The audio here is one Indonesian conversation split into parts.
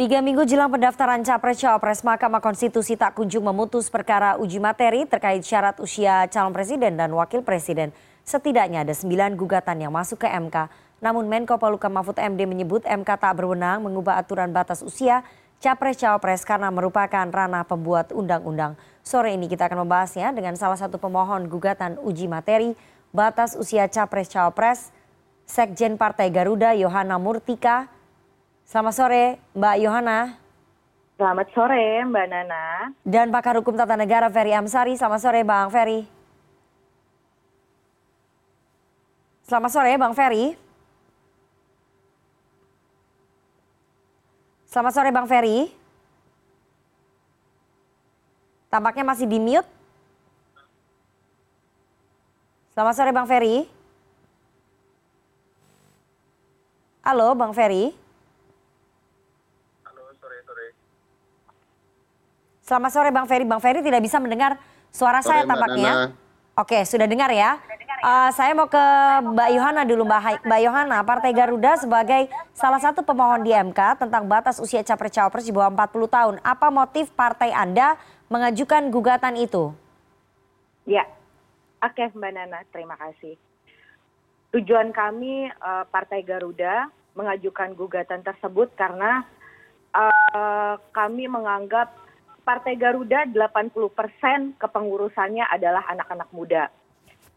Tiga minggu jelang pendaftaran Capres-Cawapres, Mahkamah Konstitusi tak kunjung memutus perkara uji materi terkait syarat usia calon presiden dan wakil presiden. Setidaknya ada sembilan gugatan yang masuk ke MK. Namun Menko Poluka Mahfud MD menyebut MK tak berwenang mengubah aturan batas usia Capres-Cawapres karena merupakan ranah pembuat undang-undang. Sore ini kita akan membahasnya dengan salah satu pemohon gugatan uji materi batas usia Capres-Cawapres, Sekjen Partai Garuda Yohana Murtika, Selamat sore Mbak Yohana. Selamat sore Mbak Nana. Dan pakar hukum tata negara Ferry Amsari. Selamat sore Bang Ferry. Selamat sore Bang Ferry. Selamat sore Bang Ferry. Tampaknya masih di mute. Selamat sore Bang Ferry. Halo Bang Ferry. Selamat sore Bang Ferry. Bang Ferry tidak bisa mendengar suara sore, saya tampaknya. Oke, sudah dengar ya. Uh, saya mau ke Mbak Yohana dulu, Mbak, Mbak Yohana. Partai Garuda sebagai salah satu pemohon di MK tentang batas usia capres-cawapres di bawah 40 tahun. Apa motif partai Anda mengajukan gugatan itu? Ya, oke Mbak Nana, terima kasih. Tujuan kami uh, Partai Garuda mengajukan gugatan tersebut karena uh, kami menganggap Partai Garuda 80 persen kepengurusannya adalah anak-anak muda.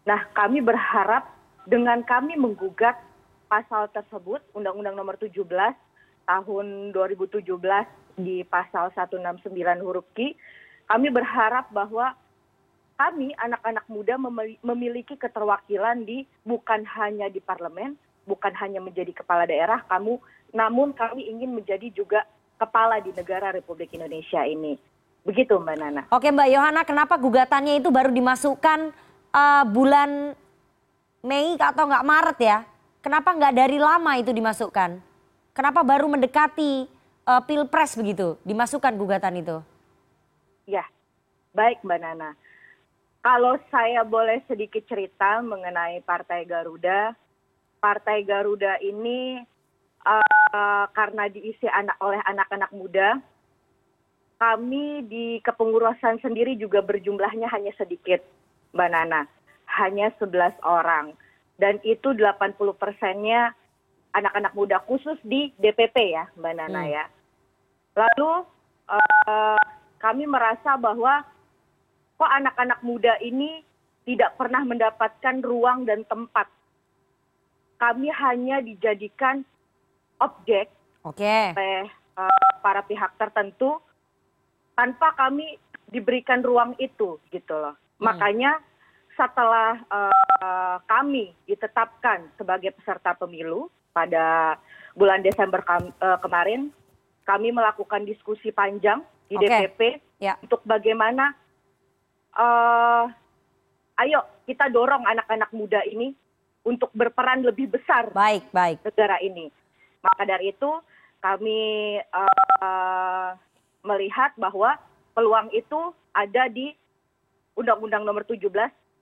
Nah, kami berharap dengan kami menggugat pasal tersebut, Undang-Undang Nomor 17 tahun 2017 di pasal 169 huruf Q, kami berharap bahwa kami anak-anak muda memiliki keterwakilan di bukan hanya di parlemen, bukan hanya menjadi kepala daerah, kamu, namun kami ingin menjadi juga kepala di negara Republik Indonesia ini. Begitu Mbak Nana. Oke Mbak Yohana, kenapa gugatannya itu baru dimasukkan uh, bulan Mei atau nggak Maret ya? Kenapa nggak dari lama itu dimasukkan? Kenapa baru mendekati uh, pilpres begitu dimasukkan gugatan itu? Ya, baik Mbak Nana. Kalau saya boleh sedikit cerita mengenai Partai Garuda, Partai Garuda ini uh, karena diisi anak oleh anak-anak muda, kami di kepengurusan sendiri juga berjumlahnya hanya sedikit, Mbak Nana. Hanya 11 orang. Dan itu 80 persennya anak-anak muda khusus di DPP ya, Mbak Nana hmm. ya. Lalu uh, kami merasa bahwa kok anak-anak muda ini tidak pernah mendapatkan ruang dan tempat. Kami hanya dijadikan objek okay. oleh uh, para pihak tertentu tanpa kami diberikan ruang itu gitu loh. Hmm. Makanya setelah uh, kami ditetapkan sebagai peserta pemilu pada bulan Desember kam, uh, kemarin, kami melakukan diskusi panjang di okay. DPP ya. untuk bagaimana uh, ayo kita dorong anak-anak muda ini untuk berperan lebih besar baik baik negara ini. Maka dari itu kami uh, melihat bahwa peluang itu ada di Undang-Undang Nomor 17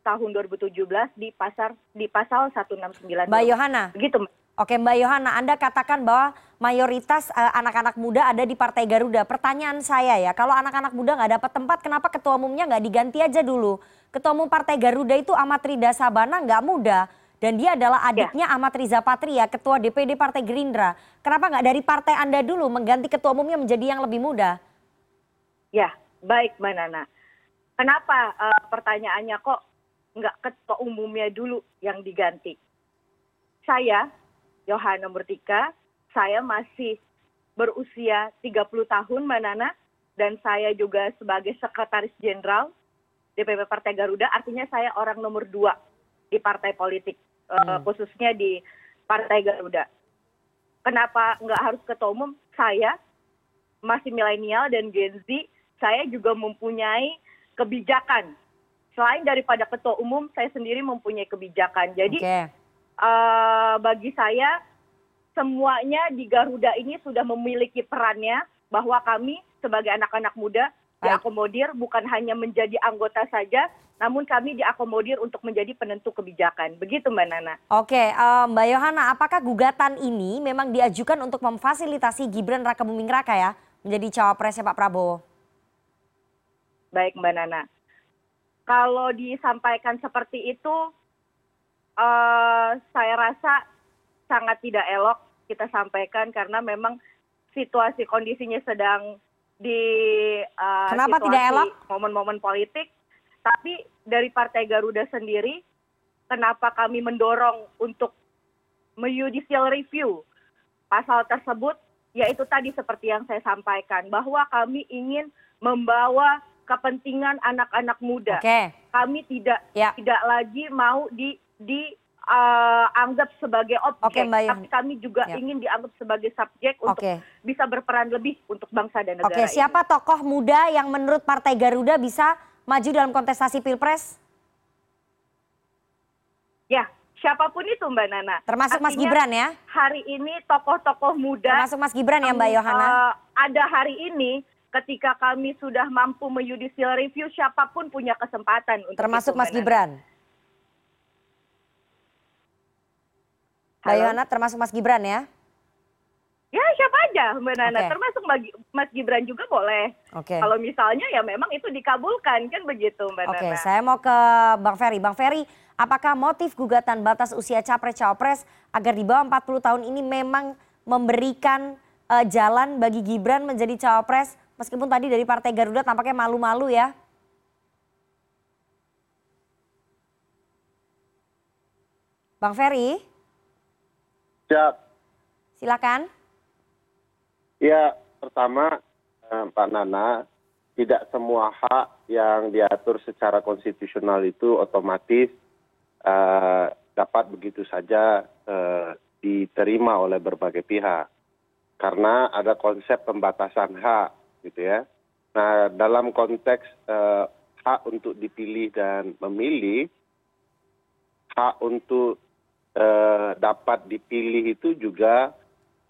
tahun 2017 di pasar di pasal 169. Mbak Yohana. Begitu. Oke Mbak Yohana, Anda katakan bahwa mayoritas eh, anak-anak uh, muda ada di Partai Garuda. Pertanyaan saya ya, kalau anak-anak muda nggak dapat tempat, kenapa ketua umumnya nggak diganti aja dulu? Ketua umum Partai Garuda itu Amat Rida Sabana nggak muda. Dan dia adalah ya. adiknya ya. Amat Riza Patria, ketua DPD Partai Gerindra. Kenapa nggak dari partai Anda dulu mengganti ketua umumnya menjadi yang lebih muda? Ya, baik Mbak Nana. Kenapa uh, pertanyaannya kok nggak ketua umumnya dulu yang diganti? Saya, Yohana Murtika, saya masih berusia 30 tahun Mbak Nana, dan saya juga sebagai sekretaris jenderal DPP Partai Garuda, artinya saya orang nomor dua di partai politik, khususnya di Partai Garuda. Kenapa nggak harus ketua umum? Saya masih milenial dan Gen Z, saya juga mempunyai kebijakan. Selain daripada ketua umum, saya sendiri mempunyai kebijakan. Jadi okay. uh, eh, bagi saya semuanya di Garuda ini sudah memiliki perannya bahwa kami sebagai anak-anak muda diakomodir bukan hanya menjadi anggota saja, namun kami diakomodir untuk menjadi penentu kebijakan. Begitu Mbak Nana. Oke, uh, Mbak Yohana, apakah gugatan ini memang diajukan untuk memfasilitasi Gibran Raka Buming Raka ya menjadi cawapresnya Pak Prabowo? Baik Mbak Nana. Kalau disampaikan seperti itu, uh, saya rasa sangat tidak elok kita sampaikan karena memang situasi kondisinya sedang di uh, Kenapa tidak elok? momen-momen politik, tapi dari Partai Garuda sendiri, kenapa kami mendorong untuk judicial review pasal tersebut, yaitu tadi seperti yang saya sampaikan, bahwa kami ingin membawa kepentingan anak-anak muda. Okay. Kami tidak ya. tidak lagi mau di di uh, anggap sebagai objek, okay, tapi kami juga ya. ingin dianggap sebagai subjek untuk okay. bisa berperan lebih untuk bangsa dan negara. Oke, okay, siapa ini. tokoh muda yang menurut Partai Garuda bisa maju dalam kontestasi Pilpres? Ya, siapa pun itu Mbak Nana. Termasuk Artinya, Mas Gibran ya? Hari ini tokoh-tokoh muda. Termasuk Mas Gibran ya Mbak Yohana? Uh, ada hari ini ketika kami sudah mampu menyudicial review siapa pun punya kesempatan untuk Termasuk itu, Mas Gibran. Mbak Yohana termasuk Mas Gibran ya? Ya aja Mbak Nana, okay. termasuk Mas Gibran juga boleh. Okay. Kalau misalnya ya memang itu dikabulkan kan begitu Mbak okay, Nana. Oke, saya mau ke Bang Ferry. Bang Ferry, apakah motif gugatan batas usia capres-cawapres agar di bawah 40 tahun ini memang memberikan uh, jalan bagi Gibran menjadi cawapres meskipun tadi dari Partai Garuda tampaknya malu-malu ya? Bang Ferry? Siap. Silakan. Ya, pertama eh, Pak Nana, tidak semua hak yang diatur secara konstitusional itu otomatis uh, dapat begitu saja uh, diterima oleh berbagai pihak. Karena ada konsep pembatasan hak, gitu ya. Nah, dalam konteks hak untuk dipilih dan memilih, hak untuk Eh, dapat dipilih itu juga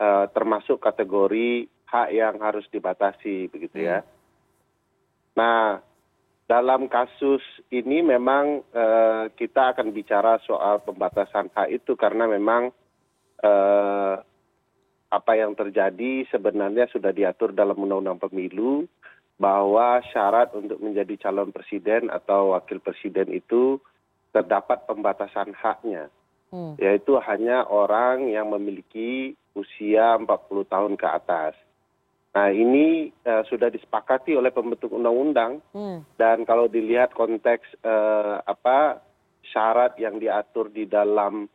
eh, termasuk kategori hak yang harus dibatasi begitu ya. Hmm. Nah, dalam kasus ini memang eh, kita akan bicara soal pembatasan hak itu karena memang apa yang terjadi sebenarnya sudah diatur dalam undang-undang pemilu bahwa syarat untuk menjadi calon presiden atau wakil presiden itu terdapat pembatasan haknya. Hmm. yaitu hanya orang yang memiliki usia 40 tahun ke atas. Nah ini uh, sudah disepakati oleh pembentuk undang-undang hmm. dan kalau dilihat konteks uh, apa syarat yang diatur di dalam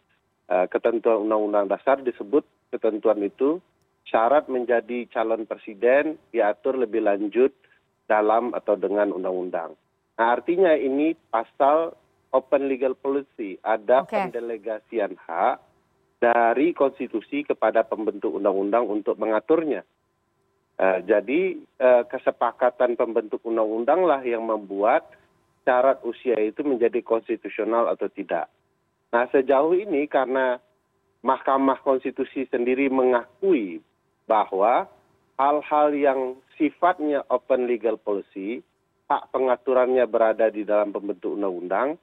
uh, ketentuan undang-undang dasar disebut ketentuan itu syarat menjadi calon presiden diatur lebih lanjut dalam atau dengan undang-undang. Nah artinya ini pasal open legal policy ada pendelegasian hak dari konstitusi kepada pembentuk undang-undang untuk mengaturnya. Uh, jadi uh, kesepakatan pembentuk undang-undang lah yang membuat syarat usia itu menjadi konstitusional atau tidak. Nah sejauh ini karena Mahkamah Konstitusi sendiri mengakui bahwa hal-hal yang sifatnya open legal policy, hak pengaturannya berada di dalam pembentuk undang-undang,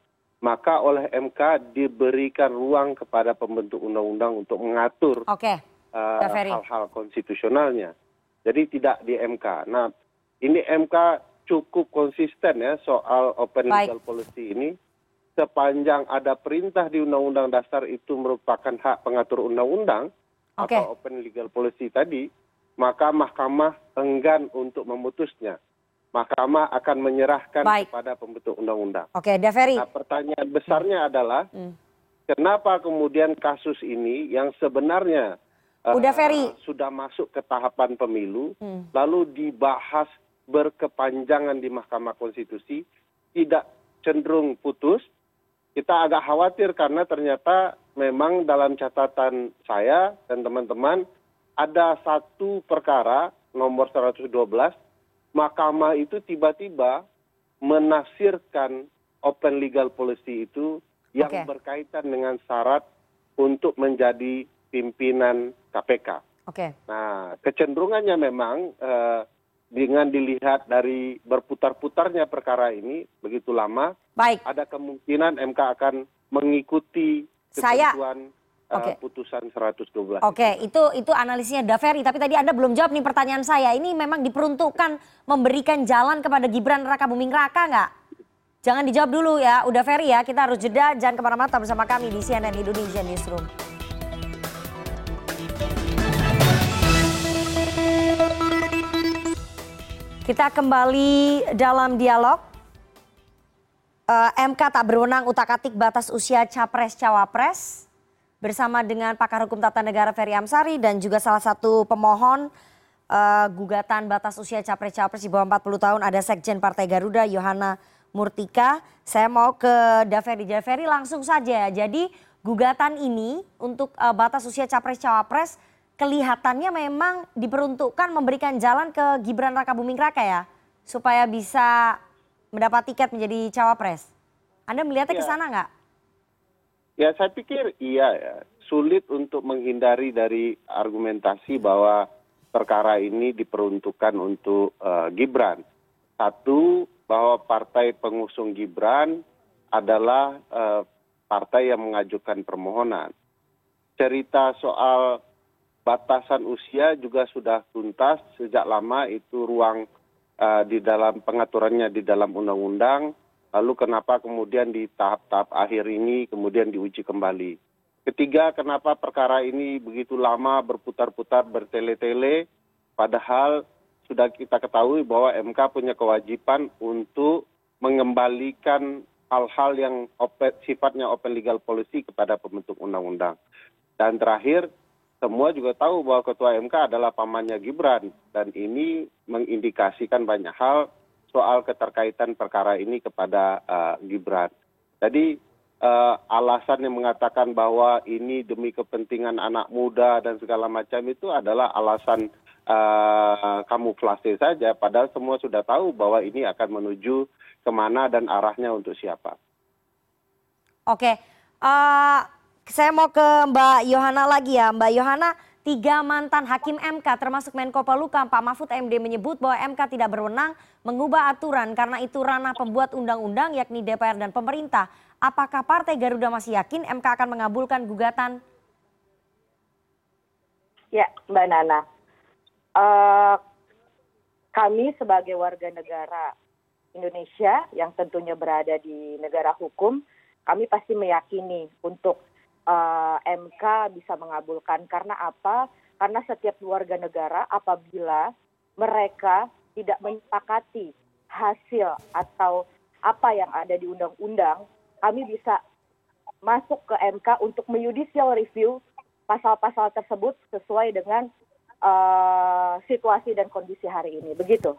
maka oleh mk diberikan ruang kepada pembentuk undang undang untuk mengatur uh, hal hal konstitusionalnya. Jadi tidak di mk nah ini mk cukup konsisten ya soal open legal policy ini. Sepanjang ada perintah di undang undang dasar itu merupakan hak pengatur undang undang atau open legal policy tadi maka mahkamah enggan untuk memutusnya mahkamah akan menyerahkan Baik. kepada pembentuk undang-undang. Oke, Deveri. Nah, pertanyaan besarnya hmm. adalah hmm. kenapa kemudian kasus ini yang sebenarnya Udah, uh, sudah masuk ke tahapan pemilu, hmm. lalu dibahas berkepanjangan di Mahkamah Konstitusi, tidak cenderung putus. Kita agak khawatir karena ternyata memang dalam catatan saya dan teman-teman ada satu perkara nomor 112 mahkamah itu tiba tiba menafsirkan open legal policy itu yang okay. berkaitan dengan syarat untuk menjadi pimpinan KPK. Okay. Nah, kecenderungannya memang uh, dengan dilihat dari berputar-putarnya perkara ini begitu lama, Baik, ada kemungkinan MK akan mengikuti Saya- ketentuan eh, Oke. Putusan 112. Oke, itu itu analisisnya Daveri. Tapi tadi Anda belum jawab nih pertanyaan saya. Ini memang diperuntukkan memberikan jalan kepada Gibran Raka Buming Raka nggak? Jangan dijawab dulu ya, udah Ferry ya. Kita harus jeda, jangan ke mana-mana bersama kami di CNN Indonesia Newsroom. Kita kembali dalam dialog. Eh, MK tak berwenang utak-atik batas usia capres-cawapres bersama dengan pakar hukum tata negara Ferry Amsari dan juga salah satu pemohon eh, gugatan batas usia capres-cawapres di bawah 40 tahun ada Sekjen Partai Garuda Yohana Murtika. Saya mau ke Daveri. Daveri langsung saja. Jadi gugatan ini untuk eh, batas usia capres-cawapres kelihatannya memang diperuntukkan memberikan jalan ke Gibran Raka Buming Raka ya supaya bisa mendapat tiket menjadi cawapres. Anda melihatnya ke Ya. sana nggak? Ya saya pikir iya ya. Sulit untuk menghindari dari argumentasi bahwa perkara ini diperuntukkan untuk eh, Gibran. Satu, bahwa partai pengusung Gibran adalah eh, partai yang mengajukan permohonan. Cerita soal batasan usia juga sudah tuntas sejak lama itu ruang eh, di dalam pengaturannya di dalam undang-undang lalu kenapa kemudian di tahap-tahap akhir ini kemudian diuji kembali. Ketiga, kenapa perkara ini begitu lama berputar-putar bertele-tele, padahal sudah kita ketahui bahwa MK punya kewajiban untuk mengembalikan hal-hal yang open- sifatnya open legal policy kepada pembentuk undang-undang. Dan terakhir, semua juga tahu bahwa ketua MK adalah pamannya Gibran dan ini mengindikasikan banyak hal soal keterkaitan perkara ini kepada eh, Gibran. Jadi eh, alasan yang mengatakan bahwa ini demi kepentingan anak muda dan segala macam itu adalah alasan eh, kamuflase saja. Padahal semua sudah tahu bahwa ini akan menuju ke mana dan arahnya untuk siapa. Oke, eh, saya mau ke Mbak Yohana lagi ya. Mbak Yohana, tiga mantan hakim MK termasuk Menko Polhukam Pak Mahfud MD menyebut bahwa MK tidak berwenang mengubah aturan karena itu ranah pembuat undang-undang yakni DPR dan pemerintah. Apakah Partai Garuda masih yakin MK akan mengabulkan gugatan? Ya, Mbak Nana. Eh, kami sebagai warga negara Indonesia yang tentunya berada di negara hukum, kami pasti meyakini untuk eh, MK bisa mengabulkan. Karena apa? Karena setiap warga negara apabila mereka tidak menyepakati hasil atau apa yang ada di undang-undang, kami bisa masuk ke MK untuk judicial review pasal-pasal tersebut sesuai dengan eh, situasi dan kondisi hari ini. Begitu,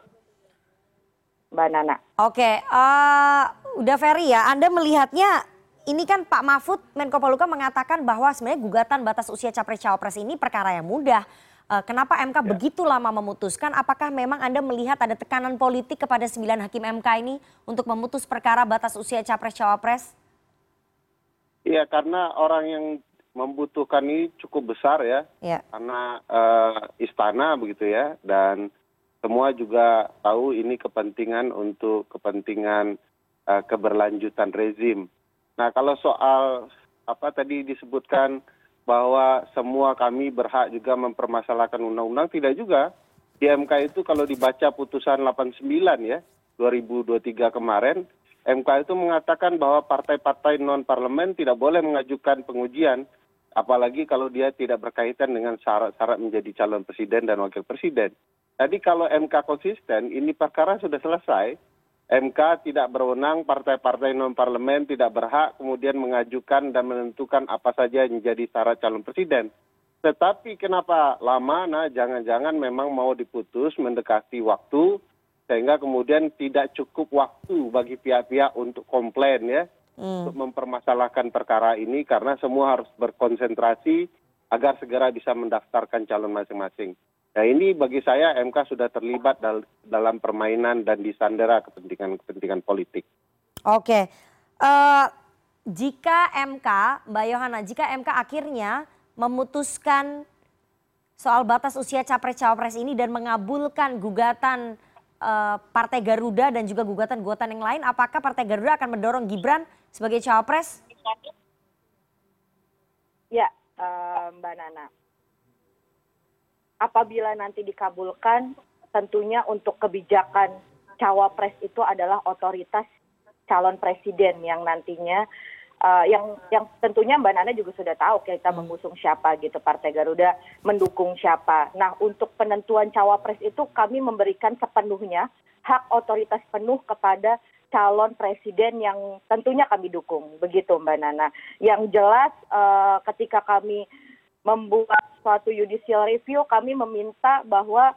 Mbak Nana. Oke, eh, udah Ferry ya, Anda melihatnya ini kan Pak Mahfud Menko Polhukam mengatakan bahwa sebenarnya gugatan batas usia capres-cawapres ini perkara yang mudah. Eh, kenapa MK begitu lama memutuskan? Apakah memang Anda melihat ada tekanan politik kepada sembilan hakim MK ini untuk memutus perkara batas usia capres-cawapres? Iya, karena orang yang membutuhkan ini cukup besar ya. Ya. karena eh, istana begitu ya dan semua juga tahu ini kepentingan untuk kepentingan eh, keberlanjutan rezim. Nah kalau soal apa tadi disebutkan bahwa semua kami berhak juga mempermasalahkan undang-undang tidak juga di MK itu kalau dibaca putusan 89 ya 2023 kemarin MK itu mengatakan bahwa partai-partai non parlemen tidak boleh mengajukan pengujian apalagi kalau dia tidak berkaitan dengan syarat-syarat menjadi calon presiden dan wakil presiden. Jadi kalau MK konsisten, ini perkara sudah selesai. MK tidak berwenang, partai-partai non-parlemen tidak berhak kemudian mengajukan dan menentukan apa saja yang menjadi syarat calon presiden. Tetapi kenapa lama? Nah, jangan-jangan memang mau diputus mendekati waktu, sehingga kemudian tidak cukup waktu bagi pihak-pihak untuk komplain ya untuk mempermasalahkan perkara ini karena semua harus berkonsentrasi agar segera bisa mendaftarkan calon masing-masing. Nah ini bagi saya MK sudah terlibat dal dalam permainan dan disandera kepentingan-kepentingan politik. Oke, Eh, jika MK, Mbak Yohana, jika MK akhirnya memutuskan soal batas usia capres-cawapres ini dan mengabulkan gugatan uh, Partai Garuda dan juga gugatan-gugatan yang lain, apakah Partai Garuda akan mendorong Gibran sebagai cawapres? Ya, uh, Mbak Nana. Apabila nanti dikabulkan, tentunya untuk kebijakan cawapres itu adalah otoritas calon presiden yang nantinya uh, yang yang tentunya Mbak Nana juga sudah tahu kita hmm. mengusung siapa gitu Partai Garuda mendukung siapa. Nah untuk penentuan cawapres itu kami memberikan sepenuhnya hak otoritas penuh kepada calon presiden yang tentunya kami dukung begitu Mbak Nana. Yang jelas uh, ketika kami membuat suatu judicial review kami meminta bahwa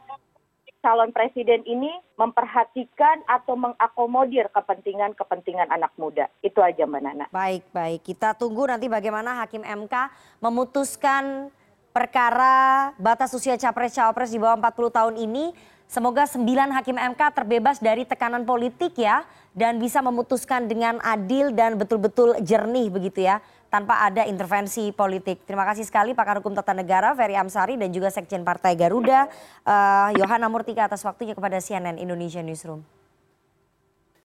calon presiden ini memperhatikan atau mengakomodir kepentingan-kepentingan anak muda. Itu aja Mbak Nana. Baik, baik. Kita tunggu nanti bagaimana Hakim MK memutuskan perkara batas usia capres-cawapres di bawah 40 tahun ini. Semoga sembilan hakim MK terbebas dari tekanan politik ya dan bisa memutuskan dengan adil dan betul-betul jernih begitu ya tanpa ada intervensi politik. Terima kasih sekali pakar hukum tata negara Ferry Amsari dan juga Sekjen Partai Garuda uh, Murtika atas waktunya kepada CNN Indonesia Newsroom.